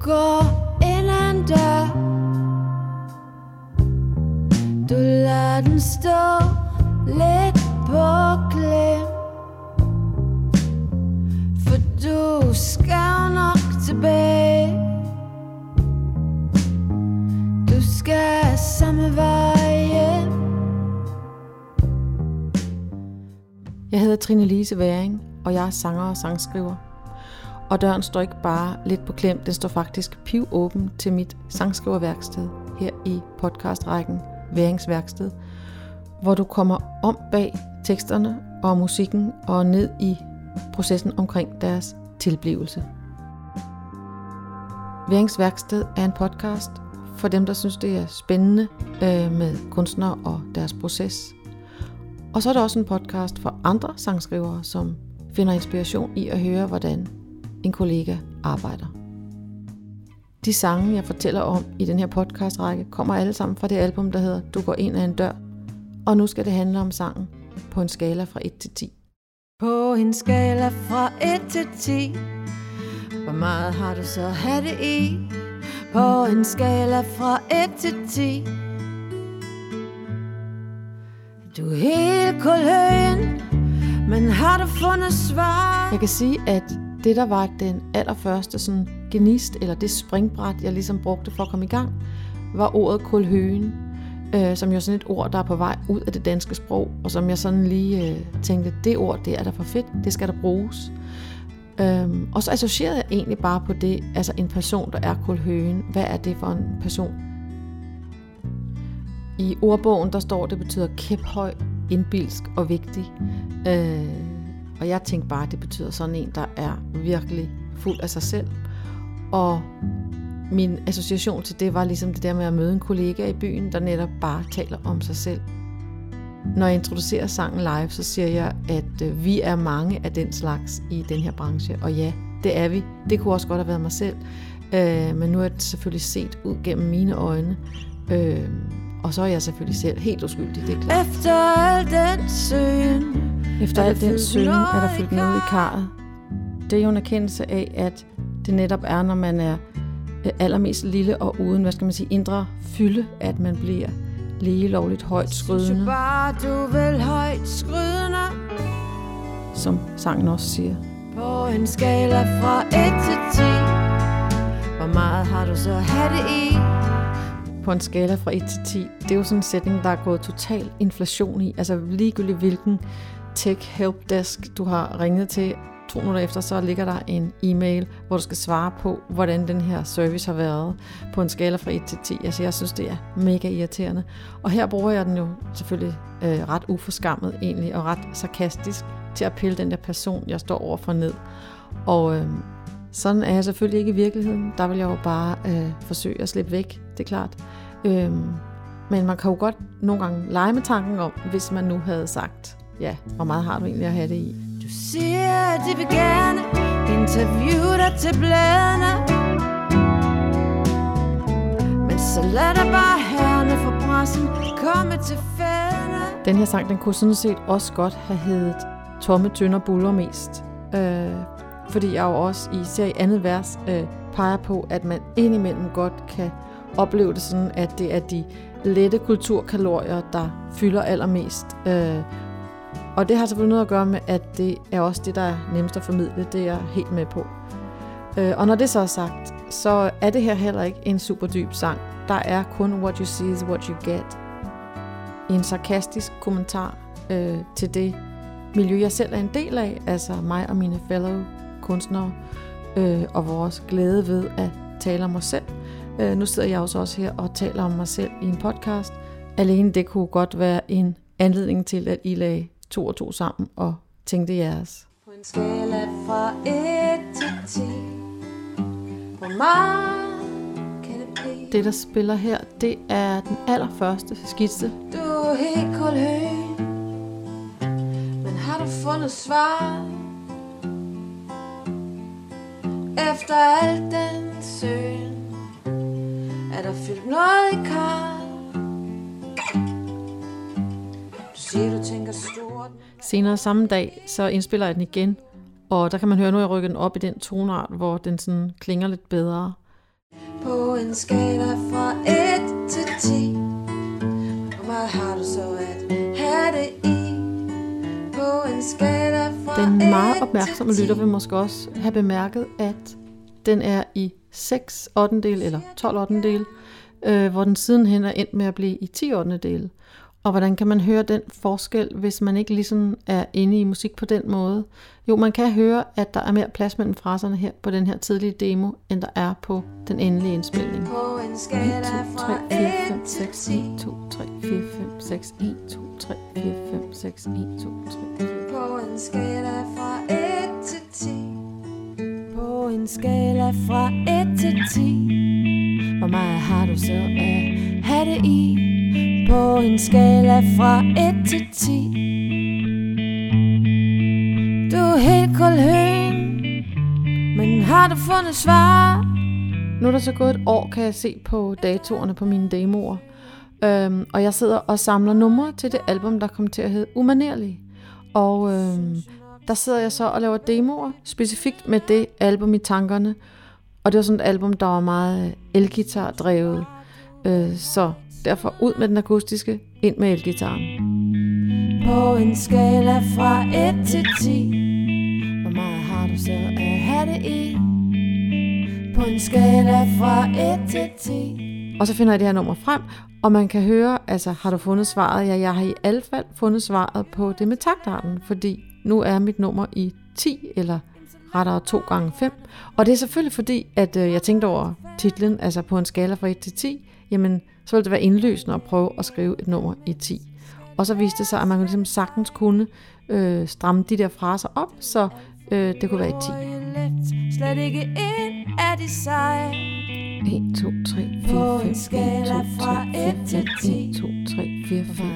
går ind ad en dør. Du lader den stå lidt på klem. For du skal nok tilbage. Du skal samme vej hjem. Jeg hedder Trine Lise Væring, og jeg er sanger og sangskriver. Og døren står ikke bare lidt på klem, den står faktisk piv åben til mit sangskriverværksted her i podcastrækken Væringsværksted, hvor du kommer om bag teksterne og musikken og ned i processen omkring deres tilblivelse. Væringsværksted er en podcast for dem, der synes, det er spændende øh, med kunstnere og deres proces. Og så er der også en podcast for andre sangskrivere, som finder inspiration i at høre, hvordan en kollega arbejder. De sange, jeg fortæller om i den her podcastrække, kommer alle sammen fra det album, der hedder Du går ind ad en dør. Og nu skal det handle om sangen på en skala fra 1 til 10. På en skala fra 1 til 10 Hvor meget har du så det i? På en skala fra 1 til 10 Du er helt kulhøen Men har du fundet svar? Jeg kan sige, at det, der var den allerførste sådan genist, eller det springbræt, jeg ligesom brugte for at komme i gang, var ordet kulhøen, øh, som jo sådan et ord, der er på vej ud af det danske sprog, og som jeg sådan lige øh, tænkte, det ord, det er da for fedt, det skal der bruges. Øhm, og så associerede jeg egentlig bare på det, altså en person, der er kulhøen. Hvad er det for en person? I ordbogen, der står, det betyder kæphøj, indbilsk og vigtig. Øh, og jeg tænkte bare, at det betyder sådan en, der er virkelig fuld af sig selv. Og min association til det var ligesom det der med at møde en kollega i byen, der netop bare taler om sig selv. Når jeg introducerer sangen live, så siger jeg, at øh, vi er mange af den slags i den her branche. Og ja, det er vi. Det kunne også godt have været mig selv. Øh, men nu er det selvfølgelig set ud gennem mine øjne. Øh, og så er jeg selvfølgelig selv helt uskyldig, det er klart. Efter al den søen efter Er al den søgen er der fyldt noget i karret. Det er jo en erkendelse af, at det netop er, når man er øh, allermest lille og uden, hvad skal man sige, indre fylde, at man bliver lige lovligt højt skrydende, bare, du vil højt skrydende som sangen også siger. På en skala fra 1 til 10 Hvor meget har du så det i? På en skala fra 1 til 10, det er jo sådan en sætning, der er gået total inflation i. Altså ligegyldigt hvilken tech helpdesk du har ringet til, to minutter efter, så ligger der en e-mail, hvor du skal svare på, hvordan den her service har været på en skala fra 1 til 10. Altså jeg synes, det er mega irriterende. Og her bruger jeg den jo selvfølgelig øh, ret uforskammet egentlig, og ret sarkastisk til at pille den der person, jeg står overfor ned. Og øh, sådan er jeg selvfølgelig ikke i virkeligheden. Der vil jeg jo bare øh, forsøge at slippe væk, det er klart. Øh, men man kan jo godt nogle gange lege med tanken om, hvis man nu havde sagt, ja, hvor meget har du egentlig at have det i? Du siger, at de vil gerne interviewe dig til bladene Men så lad dig bare herne for pressen komme til fældene Den her sang, den kunne sådan set også godt have heddet Tomme Tønder Buller mest. Øh, fordi jeg jo også i især i andet vers øh, peger på, at man indimellem godt kan opleve det sådan, at det er de lette kulturkalorier, der fylder allermest. Øh, og det har selvfølgelig noget at gøre med, at det er også det, der er nemmest at formidle. Det er jeg helt med på. Øh, og når det så er sagt, så er det her heller ikke en super dyb sang. Der er kun what you see is what you get. En sarkastisk kommentar øh, til det miljø, jeg selv er en del af, altså mig og mine fellow kunstnere, øh, og vores glæde ved at tale om os selv. Øh, nu sidder jeg også, også her og taler om mig selv i en podcast. Alene det kunne godt være en anledning til, at I lagde to og to sammen og tænkte jeres. På en skala fra 1 til 10 Hvor meget kan det blive? Det, der spiller her, det er den allerførste skitse. Du er helt kulhøen Men har du fundet svar? Efter al den søgen Er der fyldt noget i kar siger du tænker stort Senere samme dag, så indspiller jeg den igen, og der kan man høre, nu jeg rykket den op i den tonart, hvor den sådan klinger lidt bedre. På en skala fra 1 til 10 Hvor meget har du så at have det i? På en skala fra Den meget 1 opmærksomme lytter 10. vil måske også have bemærket, at den er i 6 ottendel eller 12 ottendel, øh, hvor den sidenhen er endt med at blive i 10 ottendel. Og hvordan kan man høre den forskel, hvis man ikke ligesom er inde i musik på den måde? Jo, man kan høre, at der er mere plads mellem fraserne her på den her tidlige demo, end der er på den endelige indspilning. På en 1, 2, skala 3, fra 4, 5, 1 til 6, 10 1, 2, 3, 4, 5, 6, 1, 2, 3, 4, 5, 6, 1, 2, 3, 4. På en skala fra 1 til 10 På en skala fra 1 til 10 Hvor meget har du så at have det i? På en skala fra 1 til 10 Du er helt kulhøen Men har du fundet svar? Nu er der så gået et år, kan jeg se på datoerne på mine demoer. Øhm, og jeg sidder og samler numre til det album, der kommer til at hedde Umanerlig. Og øhm, der sidder jeg så og laver demoer, specifikt med det album i tankerne. Og det var sådan et album, der var meget øh, elgitar drevet. Øh, så derfor ud med den akustiske, ind med elgitaren. På en skala fra 1 til 10 Hvor meget har du så at have det i? På en skala fra 1 til 10 Og så finder jeg det her nummer frem, og man kan høre, altså har du fundet svaret? Ja, jeg har i alle fald fundet svaret på det med taktarten, fordi nu er mit nummer i 10, eller rettere 2 gange 5. Og det er selvfølgelig fordi, at øh, jeg tænkte over titlen, altså på en skala fra 1 til 10, jamen så ville det være indløsende at prøve at skrive et nummer i 10. Og så viste det sig, at man ligesom sagtens kunne øh, stramme de der fraser op, så øh, det kunne være i 10. Let, slet ikke ind af de seje 1, 2, 3, 4, På 5, en 1, 2, skala 3, fra 4, 1 til 5, 1, 10. 2, 3, 4, 5,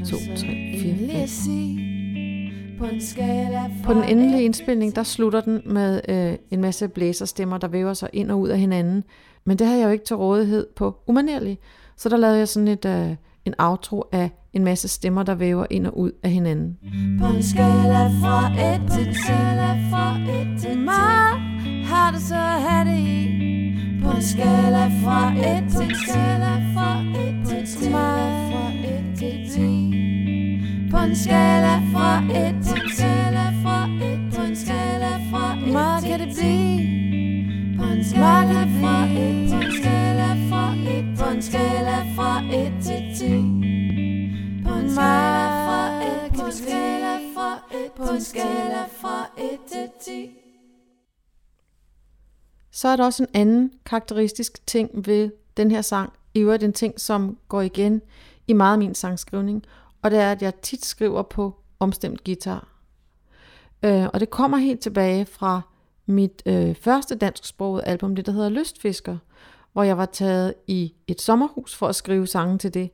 1, 2, 3, 4, 5. Lige at sige På en den 1 endelige indspilning, der slutter den med øh, en masse blæserstemmer, der væver sig ind og ud af hinanden. Men det havde jeg jo ikke til rådighed på umanerlig. Så der lavede jeg sådan et, øh, en outro af en masse stemmer, der væver ind og ud af hinanden. På en skala fra 1 til 10 fra 1 til 10 Meget har du så at det i. På en skala fra 1 til 10 fra 1 til 10 fra 1 til 10 På en skala fra 1 til 10 fra 1 på en skala fra 1 Meget kan det blive. På en skala fra 1 på en skala fra et på en skala fra et til ti på en skala fra et på en skala fra et på en skala fra et til ti Så er der også en anden karakteristisk ting ved den her sang. I øvrigt en ting, som går igen i meget af min sangskrivning. Og det er, at jeg tit skriver på omstemt guitar. Øh, og det kommer helt tilbage fra mit øh, første dansksprogede album, det der hedder Lystfisker, hvor jeg var taget i et sommerhus for at skrive sange til det.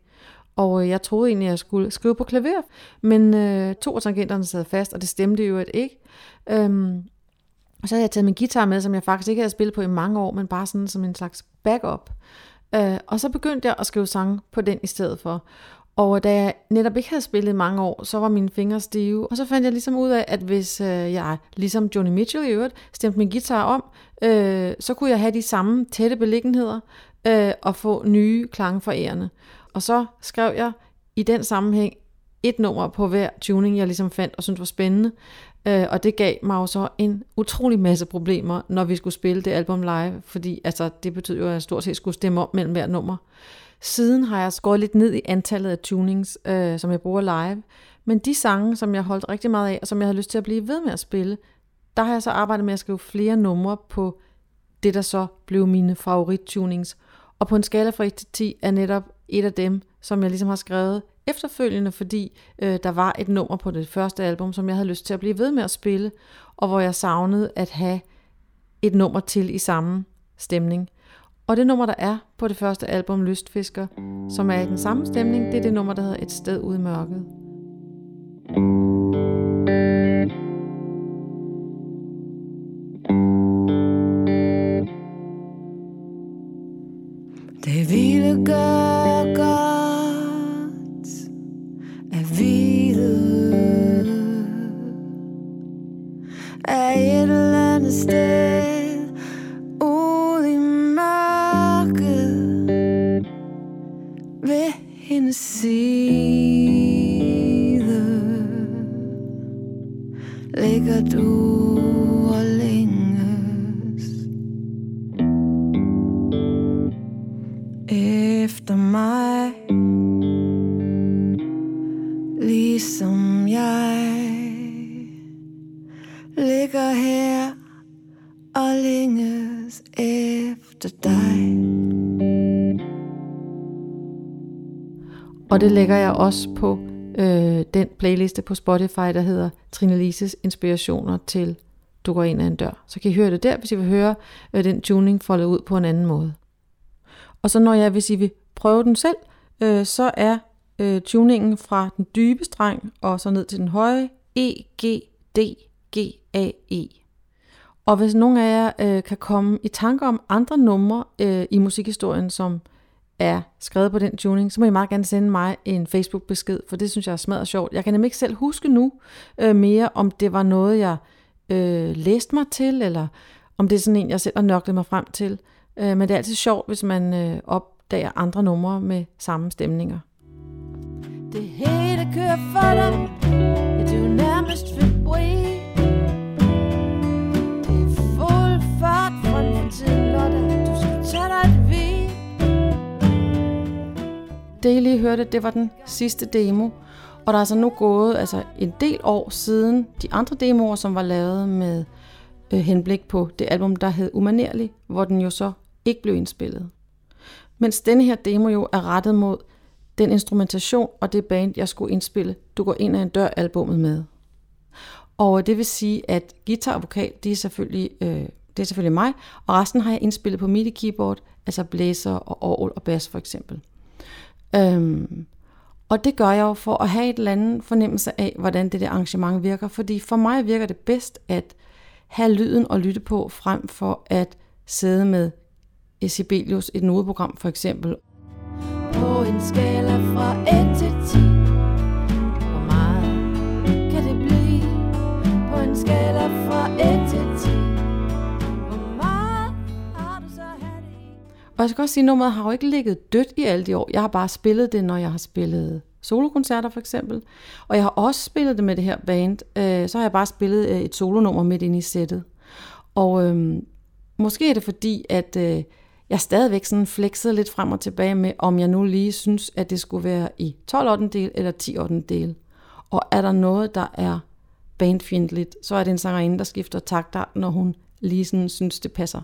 Og øh, jeg troede egentlig, at jeg skulle skrive på klaver, men øh, to af tangenterne sad fast, og det stemte jo et ikke. Øhm, og så havde jeg taget min guitar med, som jeg faktisk ikke havde spillet på i mange år, men bare sådan som en slags backup. Øh, og så begyndte jeg at skrive sange på den i stedet for. Og da jeg netop ikke havde spillet mange år, så var mine fingre stive. Og så fandt jeg ligesom ud af, at hvis øh, jeg, ligesom Johnny Mitchell i øvrigt, stemte min guitar om, øh, så kunne jeg have de samme tætte beliggenheder øh, og få nye klange for ærerne. Og så skrev jeg i den sammenhæng et nummer på hver tuning, jeg ligesom fandt og syntes var spændende. Øh, og det gav mig jo så en utrolig masse problemer, når vi skulle spille det album live, fordi altså, det betød jo, at jeg stort set skulle stemme om mellem hver nummer. Siden har jeg skåret lidt ned i antallet af tunings, øh, som jeg bruger live. Men de sange, som jeg holdt rigtig meget af, og som jeg havde lyst til at blive ved med at spille, der har jeg så arbejdet med at skrive flere numre på det, der så blev mine favorittunings. Og på en skala fra 1 til 10 er netop et af dem, som jeg ligesom har skrevet efterfølgende, fordi øh, der var et nummer på det første album, som jeg havde lyst til at blive ved med at spille, og hvor jeg savnede at have et nummer til i samme stemning. Og det nummer, der er på det første album, Lystfisker, som er i den samme stemning, det er det nummer, der hedder Et sted ude i mørket. Det ville gøre see the lake at all. Og det lægger jeg også på øh, den playliste på Spotify, der hedder Trine Lises Inspirationer til Du går ind ad en dør. Så kan I høre det der, hvis I vil høre øh, den tuning foldet ud på en anden måde. Og så når jeg, hvis I vil prøve den selv, øh, så er øh, tuningen fra den dybe streng og så ned til den høje E, G, D, G, A, E. Og hvis nogen af jer øh, kan komme i tanke om andre numre øh, i musikhistorien, som er skrevet på den tuning, så må I meget gerne sende mig en Facebook-besked, for det synes jeg er smadret sjovt. Jeg kan nemlig ikke selv huske nu øh, mere, om det var noget, jeg øh, læste mig til, eller om det er sådan en, jeg selv har nørklet mig frem til. Øh, men det er altid sjovt, hvis man øh, opdager andre numre med samme stemninger. Det hele kører for dig hørte, det var den sidste demo. Og der er altså nu gået altså, en del år siden de andre demoer, som var lavet med øh, henblik på det album, der hed Umanerlig, hvor den jo så ikke blev indspillet. Mens denne her demo jo er rettet mod den instrumentation og det band, jeg skulle indspille Du går ind ad en dør albummet med. Og øh, det vil sige, at guitar og vokal, det er selvfølgelig, øh, det er selvfølgelig mig, og resten har jeg indspillet på MIDI keyboard, altså blæser og orgel og bas for eksempel. Øhm, og det gør jeg jo for at have et eller andet fornemmelse af, hvordan det der arrangement virker. Fordi for mig virker det bedst at have lyden og lytte på, frem for at sidde med Sibelius, et nodeprogram for eksempel. På en skala fra 1 til Og jeg skal også sige, at nummeret har jo ikke ligget dødt i alle de år. Jeg har bare spillet det, når jeg har spillet solokoncerter for eksempel. Og jeg har også spillet det med det her band. Øh, så har jeg bare spillet øh, et solonummer midt ind i sættet. Og øh, måske er det fordi, at øh, jeg stadigvæk sådan flexede lidt frem og tilbage med, om jeg nu lige synes, at det skulle være i 12 del eller 10 del. Og er der noget, der er bandfjendtligt, så er det en sangerinde, der skifter takter, når hun lige sådan synes, det passer.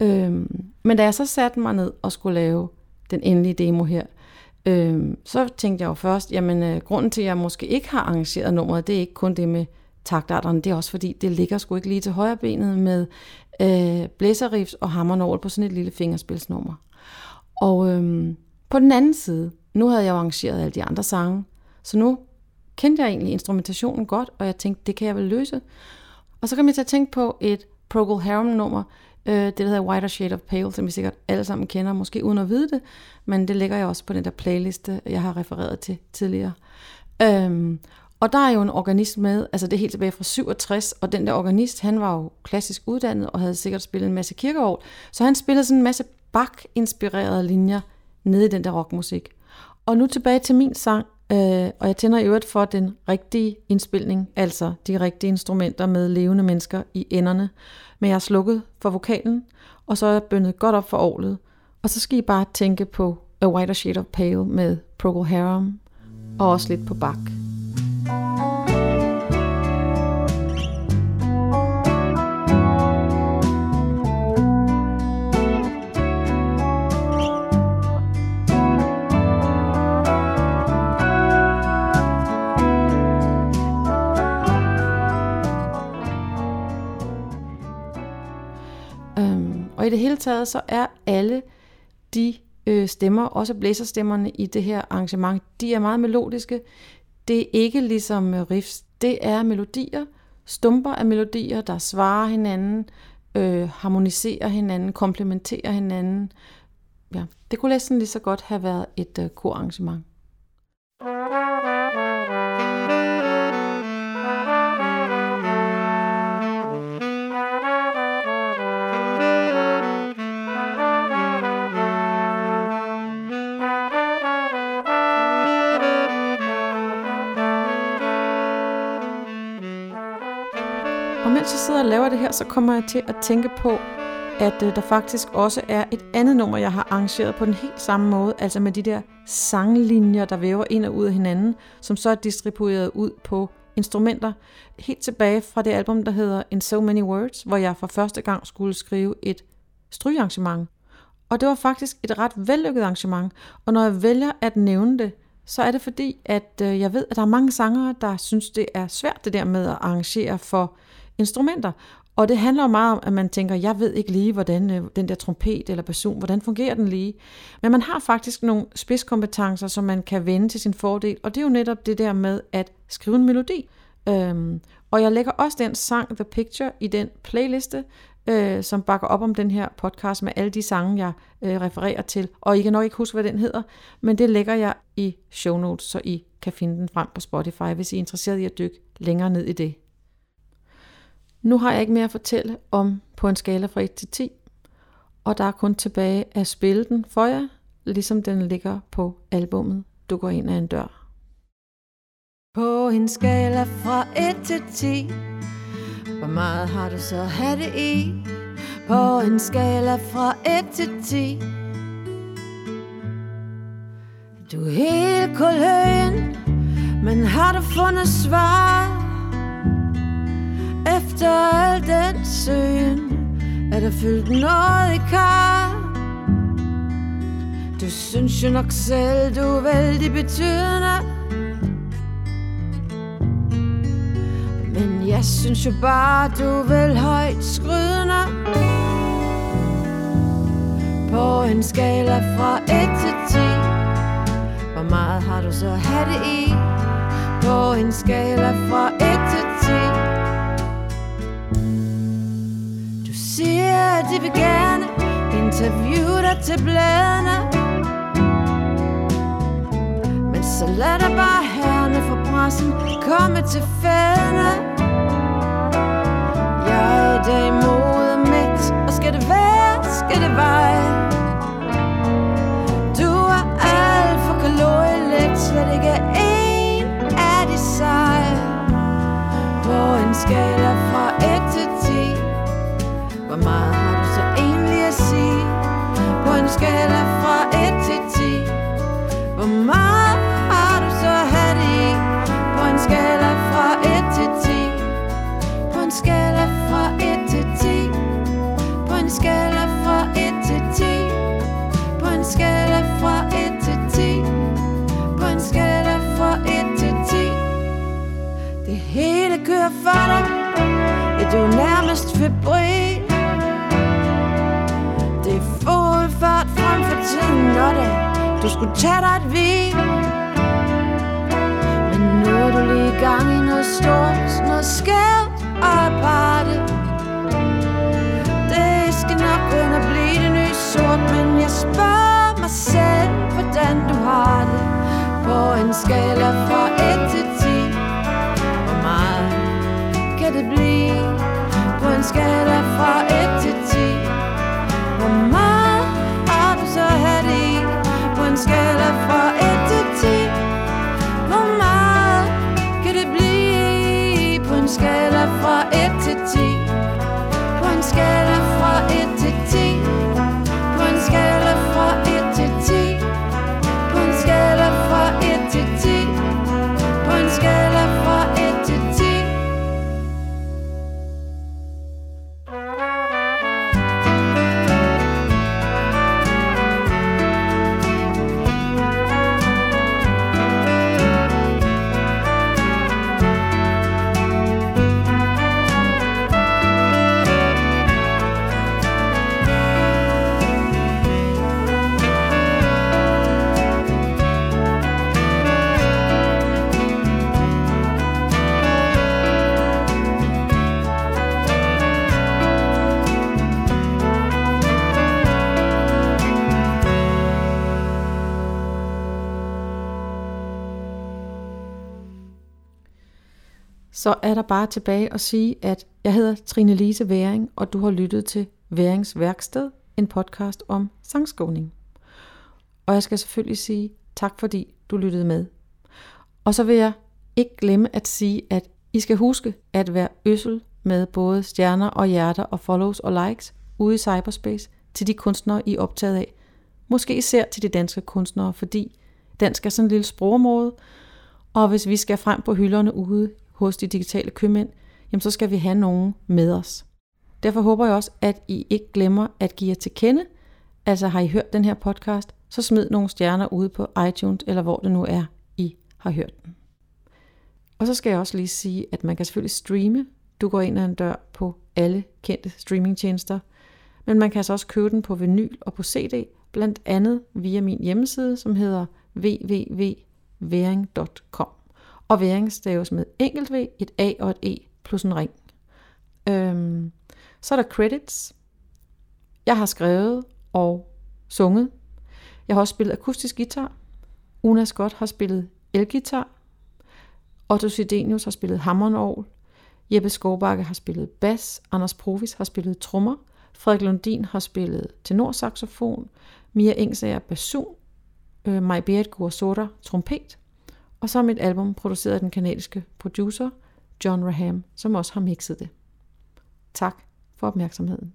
Øhm, men da jeg så satte mig ned og skulle lave den endelige demo her, øhm, så tænkte jeg jo først, jamen øh, grunden til, at jeg måske ikke har arrangeret nummeret, det er ikke kun det med taktarterne, det er også fordi, det ligger sgu ikke lige til højre benet med øh, blæserrifs og hammernål på sådan et lille fingerspilsnummer. Og øhm, på den anden side, nu havde jeg jo arrangeret alle de andre sange, så nu kendte jeg egentlig instrumentationen godt, og jeg tænkte, det kan jeg vel løse. Og så kom jeg til at tænke på et Procol Harum-nummer, øh, det der hedder Whiter Shade of Pale, som vi sikkert alle sammen kender, måske uden at vide det, men det ligger jeg også på den der playliste, jeg har refereret til tidligere. Øhm, og der er jo en organist med, altså det er helt tilbage fra 67, og den der organist, han var jo klassisk uddannet og havde sikkert spillet en masse kirkeår, så han spillede sådan en masse bak inspirerede linjer nede i den der rockmusik. Og nu tilbage til min sang, øh, og jeg tænder i øvrigt for den rigtige indspilning, altså de rigtige instrumenter med levende mennesker i enderne. Men jeg har slukket for vokalen, og så er jeg bøndet godt op for året. Og så skal I bare tænke på A Whiter Shade of Pale med Procol Harum, og også lidt på Bach. I det hele taget, så er alle de øh, stemmer, også blæserstemmerne i det her arrangement, de er meget melodiske. Det er ikke ligesom øh, riffs, det er melodier, stumper af melodier, der svarer hinanden, øh, harmoniserer hinanden, komplementerer hinanden. Ja, det kunne næsten lige så godt have været et øh, korarrangement. Det her, så kommer jeg til at tænke på, at øh, der faktisk også er et andet nummer, jeg har arrangeret på den helt samme måde, altså med de der sanglinjer, der væver ind og ud af hinanden, som så er distribueret ud på instrumenter, helt tilbage fra det album, der hedder In So Many Words, hvor jeg for første gang skulle skrive et strygearrangement. Og det var faktisk et ret vellykket arrangement, og når jeg vælger at nævne det, så er det fordi, at øh, jeg ved, at der er mange sangere, der synes, det er svært det der med at arrangere for instrumenter. Og det handler jo meget om, at man tænker, jeg ved ikke lige, hvordan øh, den der trompet eller basun, hvordan fungerer den lige. Men man har faktisk nogle spidskompetencer, som man kan vende til sin fordel, og det er jo netop det der med at skrive en melodi. Øhm, og jeg lægger også den sang The Picture i den playliste, øh, som bakker op om den her podcast med alle de sange, jeg øh, refererer til. Og I kan nok ikke huske, hvad den hedder, men det lægger jeg i show notes, så I kan finde den frem på Spotify, hvis I er interesseret i at dykke længere ned i det. Nu har jeg ikke mere at fortælle om på en skala fra 1 til 10, og der er kun tilbage at spille den for jer, ligesom den ligger på albummet Du går ind ad en dør. På en skala fra 1 til 10 Hvor meget har du så have det i? På en skala fra 1 til 10 Du er helt kuløen Men har du fundet svar? Efter al den søen Er der fyldt noget i kar. Du synes jo nok selv Du er vældig betydende. Men jeg synes jo bare, du vil højt skrydende. På en skala fra 1 til 10 Hvor meget har du så hat i? På en skala fra 1 til 10 de vil gerne interviewe dig til bladene. Men så lad dig bare herne for pressen komme til fædene Hvor meget har du så hat i? På en skala fra 1 til 10 På en skala fra 1 til 10 På en skala fra 1 til 10 På en skala fra 1 til 10 På en skala fra 1 til 10 Det hele kører for dig. Ja, du er nærmest du skulle tage dig et hvil Men nu er du lige i gang i noget stort Noget skævt og aparte Det skal nok begynde at blive det nye sort Men jeg spørger mig selv, hvordan du har det. På en skala fra 1 til 10 Hvor meget kan det blive? På en skala fra 1 til 10 1 til Så er der bare tilbage at sige, at jeg hedder Trine Lise Væring, og du har lyttet til Værings Værksted, en podcast om sangskåning. Og jeg skal selvfølgelig sige tak, fordi du lyttede med. Og så vil jeg ikke glemme at sige, at I skal huske at være øssel med både stjerner og hjerter og follows og likes ude i cyberspace til de kunstnere, I er optaget af. Måske især til de danske kunstnere, fordi dansk er sådan en lille sprogområde, og hvis vi skal frem på hylderne ude hos de digitale købmænd, jamen så skal vi have nogen med os. Derfor håber jeg også, at I ikke glemmer at give jer til kende. Altså har I hørt den her podcast, så smid nogle stjerner ude på iTunes, eller hvor det nu er, I har hørt den. Og så skal jeg også lige sige, at man kan selvfølgelig streame. Du går ind ad en dør på alle kendte streamingtjenester, men man kan altså også købe den på vinyl og på CD, blandt andet via min hjemmeside, som hedder www.væring.com. Og væring staves med enkelt V, et A og et E plus en ring. Øhm, så er der credits. Jeg har skrevet og sunget. Jeg har også spillet akustisk guitar. Una Scott har spillet elgitar. Otto Sidenius har spillet hammernorgel. Jeppe Skovbakke har spillet bas. Anders Provis har spillet trommer. Frederik Lundin har spillet tenorsaxofon. Mia Engsager basun. Øh, Maj Berit Gursota trompet. Og så et mit album produceret af den kanadiske producer John Raham, som også har mixet det. Tak for opmærksomheden.